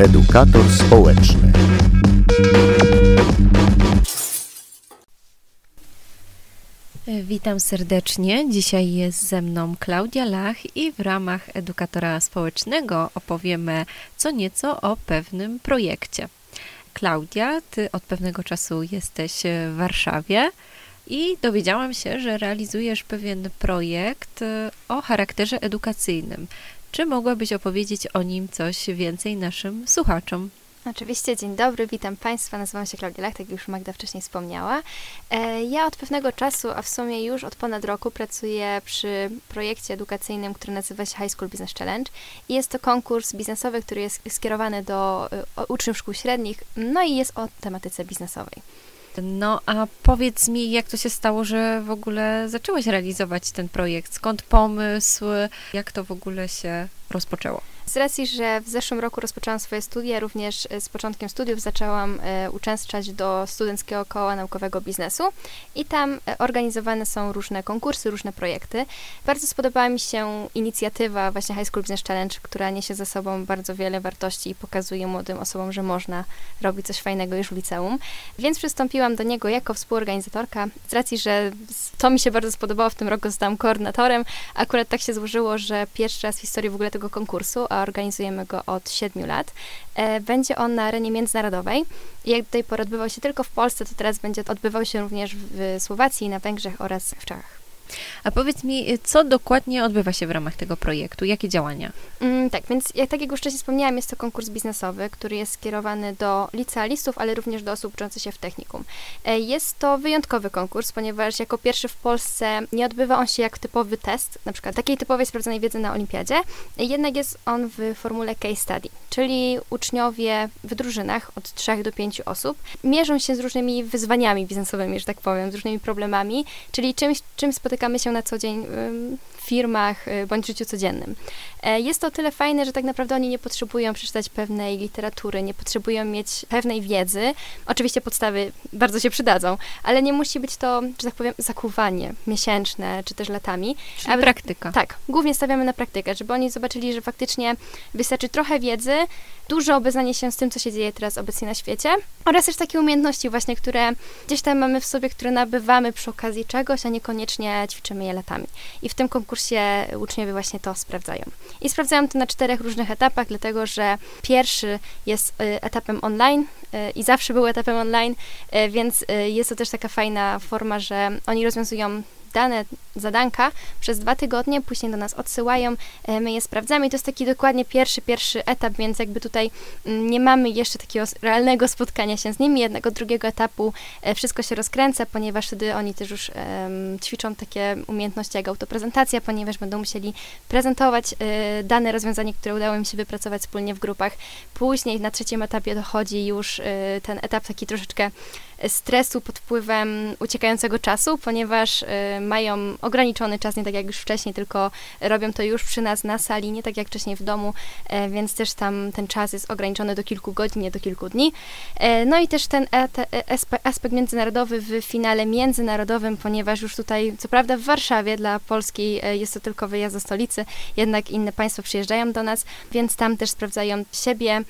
Edukator społeczny. Witam serdecznie. Dzisiaj jest ze mną Klaudia Lach i w ramach edukatora społecznego opowiemy co nieco o pewnym projekcie. Klaudia, ty od pewnego czasu jesteś w Warszawie i dowiedziałam się, że realizujesz pewien projekt o charakterze edukacyjnym. Czy mogłabyś opowiedzieć o nim coś więcej naszym słuchaczom? Oczywiście, dzień dobry, witam Państwa. Nazywam się Klaudia Lach, tak jak już Magda wcześniej wspomniała. E, ja od pewnego czasu, a w sumie już od ponad roku, pracuję przy projekcie edukacyjnym, który nazywa się High School Business Challenge. Jest to konkurs biznesowy, który jest skierowany do e, uczniów szkół średnich, no i jest o tematyce biznesowej. No a powiedz mi, jak to się stało, że w ogóle zaczęłaś realizować ten projekt? Skąd pomysł? Jak to w ogóle się rozpoczęło? Z racji, że w zeszłym roku rozpoczęłam swoje studia, również e, z początkiem studiów zaczęłam e, uczęszczać do Studenckiego Koła Naukowego Biznesu i tam e, organizowane są różne konkursy, różne projekty. Bardzo spodobała mi się inicjatywa właśnie High School Business Challenge, która niesie ze sobą bardzo wiele wartości i pokazuje młodym osobom, że można robić coś fajnego już w liceum. Więc przystąpiłam do niego jako współorganizatorka. Z racji, że to mi się bardzo spodobało, w tym roku zostałam koordynatorem. Akurat tak się złożyło, że pierwszy raz w historii w ogóle tego konkursu, organizujemy go od 7 lat. E, będzie on na arenie międzynarodowej. Jak do tej pory odbywał się tylko w Polsce, to teraz będzie odbywał się również w Słowacji, na Węgrzech oraz w Czechach. A powiedz mi, co dokładnie odbywa się w ramach tego projektu? Jakie działania? Mm, tak, więc jak, tak jak już wcześniej wspomniałam, jest to konkurs biznesowy, który jest skierowany do licealistów, ale również do osób uczących się w technikum. E, jest to wyjątkowy konkurs, ponieważ jako pierwszy w Polsce nie odbywa on się jak typowy test, na przykład takiej typowej sprawdzonej wiedzy na olimpiadzie, jednak jest on w formule case study, czyli uczniowie w drużynach od 3 do 5 osób mierzą się z różnymi wyzwaniami biznesowymi, że tak powiem, z różnymi problemami, czyli czymś, czym spotykamy się na co dzień w firmach y, bądź życiu codziennym. E, jest to o tyle fajne, że tak naprawdę oni nie potrzebują przeczytać pewnej literatury, nie potrzebują mieć pewnej wiedzy. Oczywiście podstawy bardzo się przydadzą, ale nie musi być to, że tak powiem, zakuwanie miesięczne czy też latami. Czyli aby, praktyka. Tak, głównie stawiamy na praktykę, żeby oni zobaczyli, że faktycznie wystarczy trochę wiedzy, duże obeznanie się z tym, co się dzieje teraz obecnie na świecie oraz też takie umiejętności właśnie, które gdzieś tam mamy w sobie, które nabywamy przy okazji czegoś, a niekoniecznie ćwiczymy je latami. I w tym konkursie uczniowie właśnie to sprawdzają. I sprawdzają to na czterech różnych etapach, dlatego że pierwszy jest y, etapem online y, i zawsze był etapem online, y, więc jest to też taka fajna forma, że oni rozwiązują dane zadanka przez dwa tygodnie, później do nas odsyłają, e, my je sprawdzamy i to jest taki dokładnie pierwszy, pierwszy etap, więc jakby tutaj mm, nie mamy jeszcze takiego realnego spotkania się z nimi, jednego, drugiego etapu e, wszystko się rozkręca, ponieważ wtedy oni też już ćwiczą takie umiejętności jak autoprezentacja, ponieważ będą musieli prezentować e, dane rozwiązanie, które udało im się wypracować wspólnie w grupach. Później na trzecim etapie dochodzi już ten etap taki troszeczkę stresu pod wpływem uciekającego czasu, ponieważ mają ograniczony czas, nie tak jak już wcześniej, tylko robią to już przy nas na sali, nie tak jak wcześniej w domu, e, więc też tam ten czas jest ograniczony do kilku godzin, nie do kilku dni. E, no i też ten e, aspekt międzynarodowy w finale międzynarodowym, ponieważ już tutaj, co prawda w Warszawie dla Polski jest to tylko wyjazd do stolicy, jednak inne państwa przyjeżdżają do nas, więc tam też sprawdzają siebie,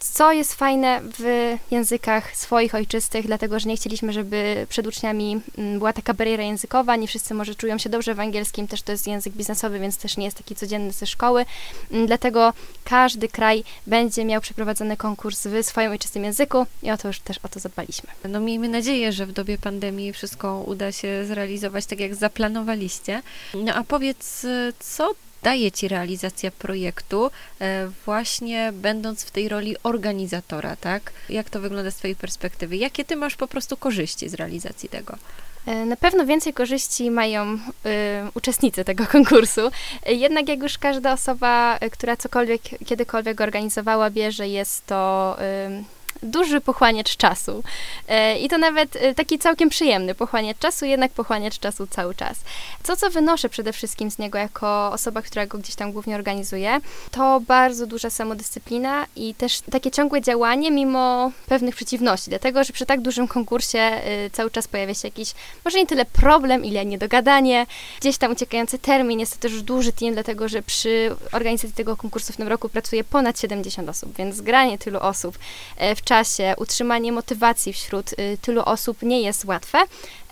co jest fajne w językach swoich ojczystych, dlatego że nie chcieliśmy, żeby przed uczniami mm, była taka bariera językowa, nie wszyscy może czują się dobrze w angielskim, też to jest język biznesowy, więc też nie jest taki codzienny ze szkoły, mm, dlatego każdy kraj będzie miał przeprowadzony konkurs w swoim ojczystym języku i o to już też o to zadbaliśmy. No miejmy nadzieję, że w dobie pandemii wszystko uda się zrealizować tak, jak zaplanowaliście. No a powiedz, co daje Ci realizacja projektu, e, właśnie będąc w tej roli organizatora, tak? Jak to wygląda z Twojej perspektywy? Jakie Ty masz po prostu korzyści z realizacji tego? E, na pewno więcej korzyści mają y, uczestnicy tego konkursu. Jednak jak już każda osoba, która cokolwiek, kiedykolwiek organizowała, wie, że jest to y, duży pochłaniacz czasu. E, I to nawet e, taki całkiem przyjemny pochłaniacz czasu, jednak pochłaniacz czasu cały czas. Co, co wynoszę przede wszystkim z niego jako osoba, która go gdzieś tam głównie organizuje, to bardzo duża samodyscyplina i też takie ciągłe działanie mimo pewnych przeciwności, dlatego, że przy tak dużym konkursie y, cały czas pojawia się jakiś, może nie tyle problem, ile niedogadanie, gdzieś tam uciekający termin, jest to też duży team, dlatego, że przy organizacji tego konkursu w tym roku pracuje ponad 70 osób, więc zgranie tylu osób e, w czasie, utrzymanie motywacji wśród y, tylu osób nie jest łatwe,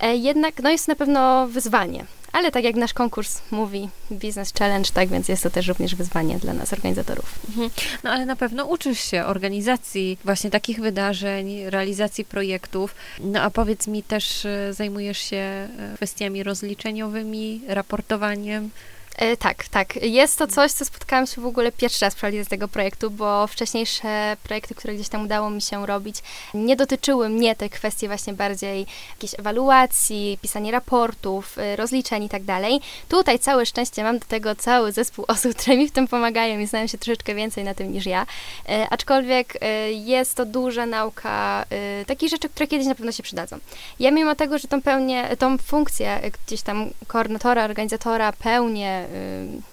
e, jednak no jest na pewno wyzwanie. Ale tak jak nasz konkurs mówi, Business Challenge, tak więc jest to też również wyzwanie dla nas, organizatorów. Mhm. No ale na pewno uczysz się organizacji właśnie takich wydarzeń, realizacji projektów. No a powiedz mi też, y, zajmujesz się y, kwestiami rozliczeniowymi, raportowaniem. E, tak, tak. Jest to coś, co spotkałam się w ogóle pierwszy raz przy realizacji tego projektu, bo wcześniejsze projekty, które gdzieś tam udało mi się robić, nie dotyczyły mnie tej kwestii właśnie bardziej jakiejś ewaluacji, pisania raportów, y, rozliczeń i tak dalej. Tutaj całe szczęście mam do tego cały zespół osób, które mi w tym pomagają i znają się troszeczkę więcej na tym niż ja. E, aczkolwiek e, jest to duża nauka e, takich rzeczy, które kiedyś na pewno się przydadzą. Ja mimo tego, że tą pełnię, tą funkcję e, gdzieś tam koordynatora, organizatora pełnię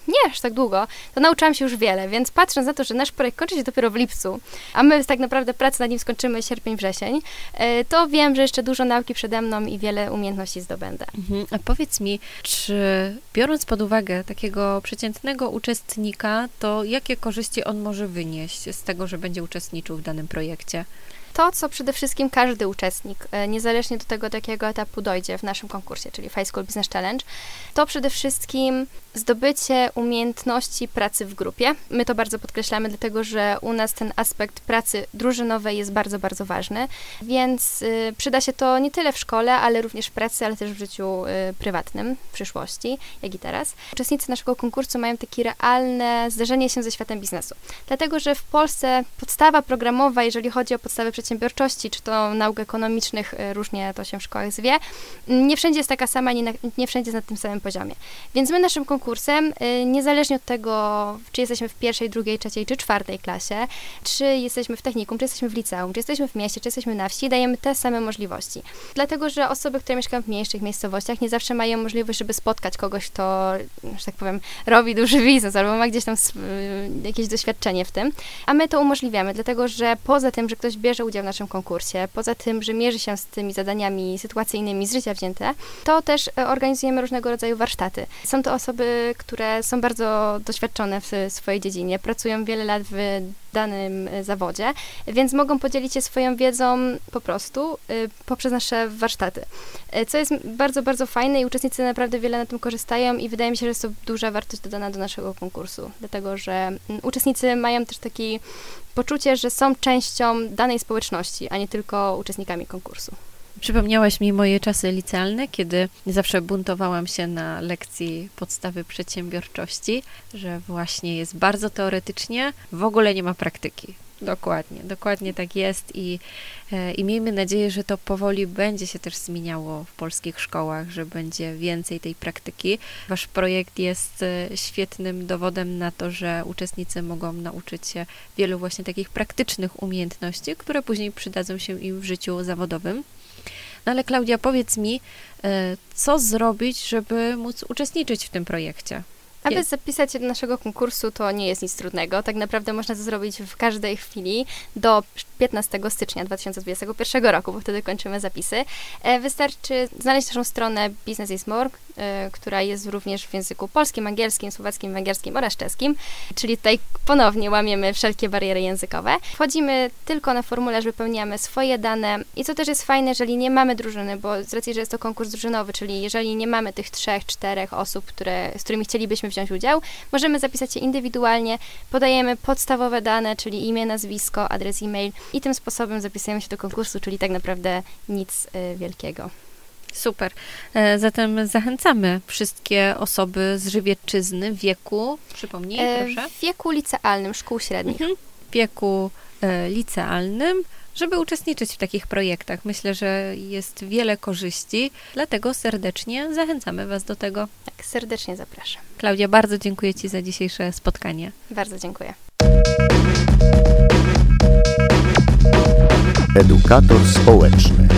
nie aż tak długo, to nauczyłam się już wiele, więc patrząc na to, że nasz projekt kończy się dopiero w lipcu, a my tak naprawdę pracę nad nim skończymy sierpień, wrzesień, e, to wiem, że jeszcze dużo nauki przede mną i wiele umiejętności zdobędę. Mhm. A powiedz mi, czy biorąc pod uwagę takiego przeciętnego uczestnika, to jakie korzyści on może wynieść z tego, że będzie uczestniczył w danym projekcie? to, co przede wszystkim każdy uczestnik, e, niezależnie do tego, do jakiego etapu dojdzie w naszym konkursie, czyli High School Business Challenge, to przede wszystkim zdobycie umiejętności pracy w grupie. My to bardzo podkreślamy, dlatego że u nas ten aspekt pracy drużynowej jest bardzo, bardzo ważny, więc y, przyda się to nie tyle w szkole, ale również w pracy, ale też w życiu y, prywatnym w przyszłości, jak i teraz. Uczestnicy naszego konkursu mają takie realne zderzenie się ze światem biznesu, dlatego że w Polsce podstawa programowa, jeżeli chodzi o podstawę przedsiębiorczości, czy to nauk ekonomicznych, y, różnie to się w szkołach zwie, nie wszędzie jest taka sama, nie, na, nie wszędzie jest na tym samym poziomie. Więc my naszym konkursem, y, niezależnie od tego, czy jesteśmy w pierwszej, drugiej, trzeciej czy czwartej klasie, czy jesteśmy w technikum, czy jesteśmy w liceum, czy jesteśmy w mieście, czy jesteśmy na wsi, dajemy te same możliwości. Dlatego, że osoby, które mieszkają w mniejszych miejscowościach, nie zawsze mają możliwość, żeby spotkać kogoś, kto, że tak powiem, robi duży biznes albo ma gdzieś tam y, jakieś doświadczenie w tym. A my to umożliwiamy, dlatego, że poza tym, że ktoś bierze udział w naszym konkursie, poza tym, że mierzy się z tymi zadaniami sytuacyjnymi z życia wzięte, to też e, organizujemy różnego rodzaju warsztaty. Są to osoby, które są bardzo doświadczone w swojej dziedzinie, pracują wiele lat w danym e, zawodzie, więc mogą podzielić się swoją wiedzą po prostu e, poprzez nasze warsztaty. Co jest bardzo, bardzo fajne i uczestnicy naprawdę wiele na tym korzystają i wydaje mi się, że jest to duża wartość dodana do naszego konkursu, dlatego że uczestnicy mają też taki poczucie, że są częścią danej społeczności, a nie tylko uczestnikami konkursu. Przypomniałaś mi moje czasy licealne, kiedy zawsze buntowałam się na lekcji podstawy przedsiębiorczości, że właśnie jest bardzo teoretycznie, w ogóle nie ma praktyki. Dokładnie, dokładnie tak jest i, e, i miejmy nadzieję, że to powoli będzie się też zmieniało w polskich szkołach, że będzie więcej tej praktyki. Wasz projekt jest e, świetnym dowodem na to, że uczestnicy mogą nauczyć się wielu właśnie takich praktycznych umiejętności, które później przydadzą się im w życiu zawodowym. No ale Klaudia, powiedz mi, e, co zrobić, żeby móc uczestniczyć w tym projekcie? Aby zapisać się do naszego konkursu, to nie jest nic trudnego. Tak naprawdę można to zrobić w każdej chwili do 15 stycznia 2021 roku, bo wtedy kończymy zapisy. E, wystarczy znaleźć naszą stronę Business is More, która jest również w języku polskim, angielskim, słowackim, węgierskim oraz czeskim, czyli tutaj ponownie łamiemy wszelkie bariery językowe. Wchodzimy tylko na formularz, wypełniamy swoje dane i co też jest fajne, jeżeli nie mamy drużyny, bo z racji, że jest to konkurs drużynowy, czyli jeżeli nie mamy tych trzech, czterech osób, które, z którymi chcielibyśmy wziąć udział, możemy zapisać się indywidualnie, podajemy podstawowe dane, czyli imię, nazwisko, adres e-mail i tym sposobem zapisujemy się do konkursu, czyli tak naprawdę nic y, wielkiego. Super. E, zatem zachęcamy wszystkie osoby z Żywiecczyzny wieku, przypomnij, e, proszę. W wieku licealnym, szkół średnich. Mhm. W wieku e, licealnym żeby uczestniczyć w takich projektach. Myślę, że jest wiele korzyści, dlatego serdecznie zachęcamy Was do tego. Tak, serdecznie zapraszam. Klaudia, bardzo dziękuję Ci za dzisiejsze spotkanie. Bardzo dziękuję. Edukator społeczny.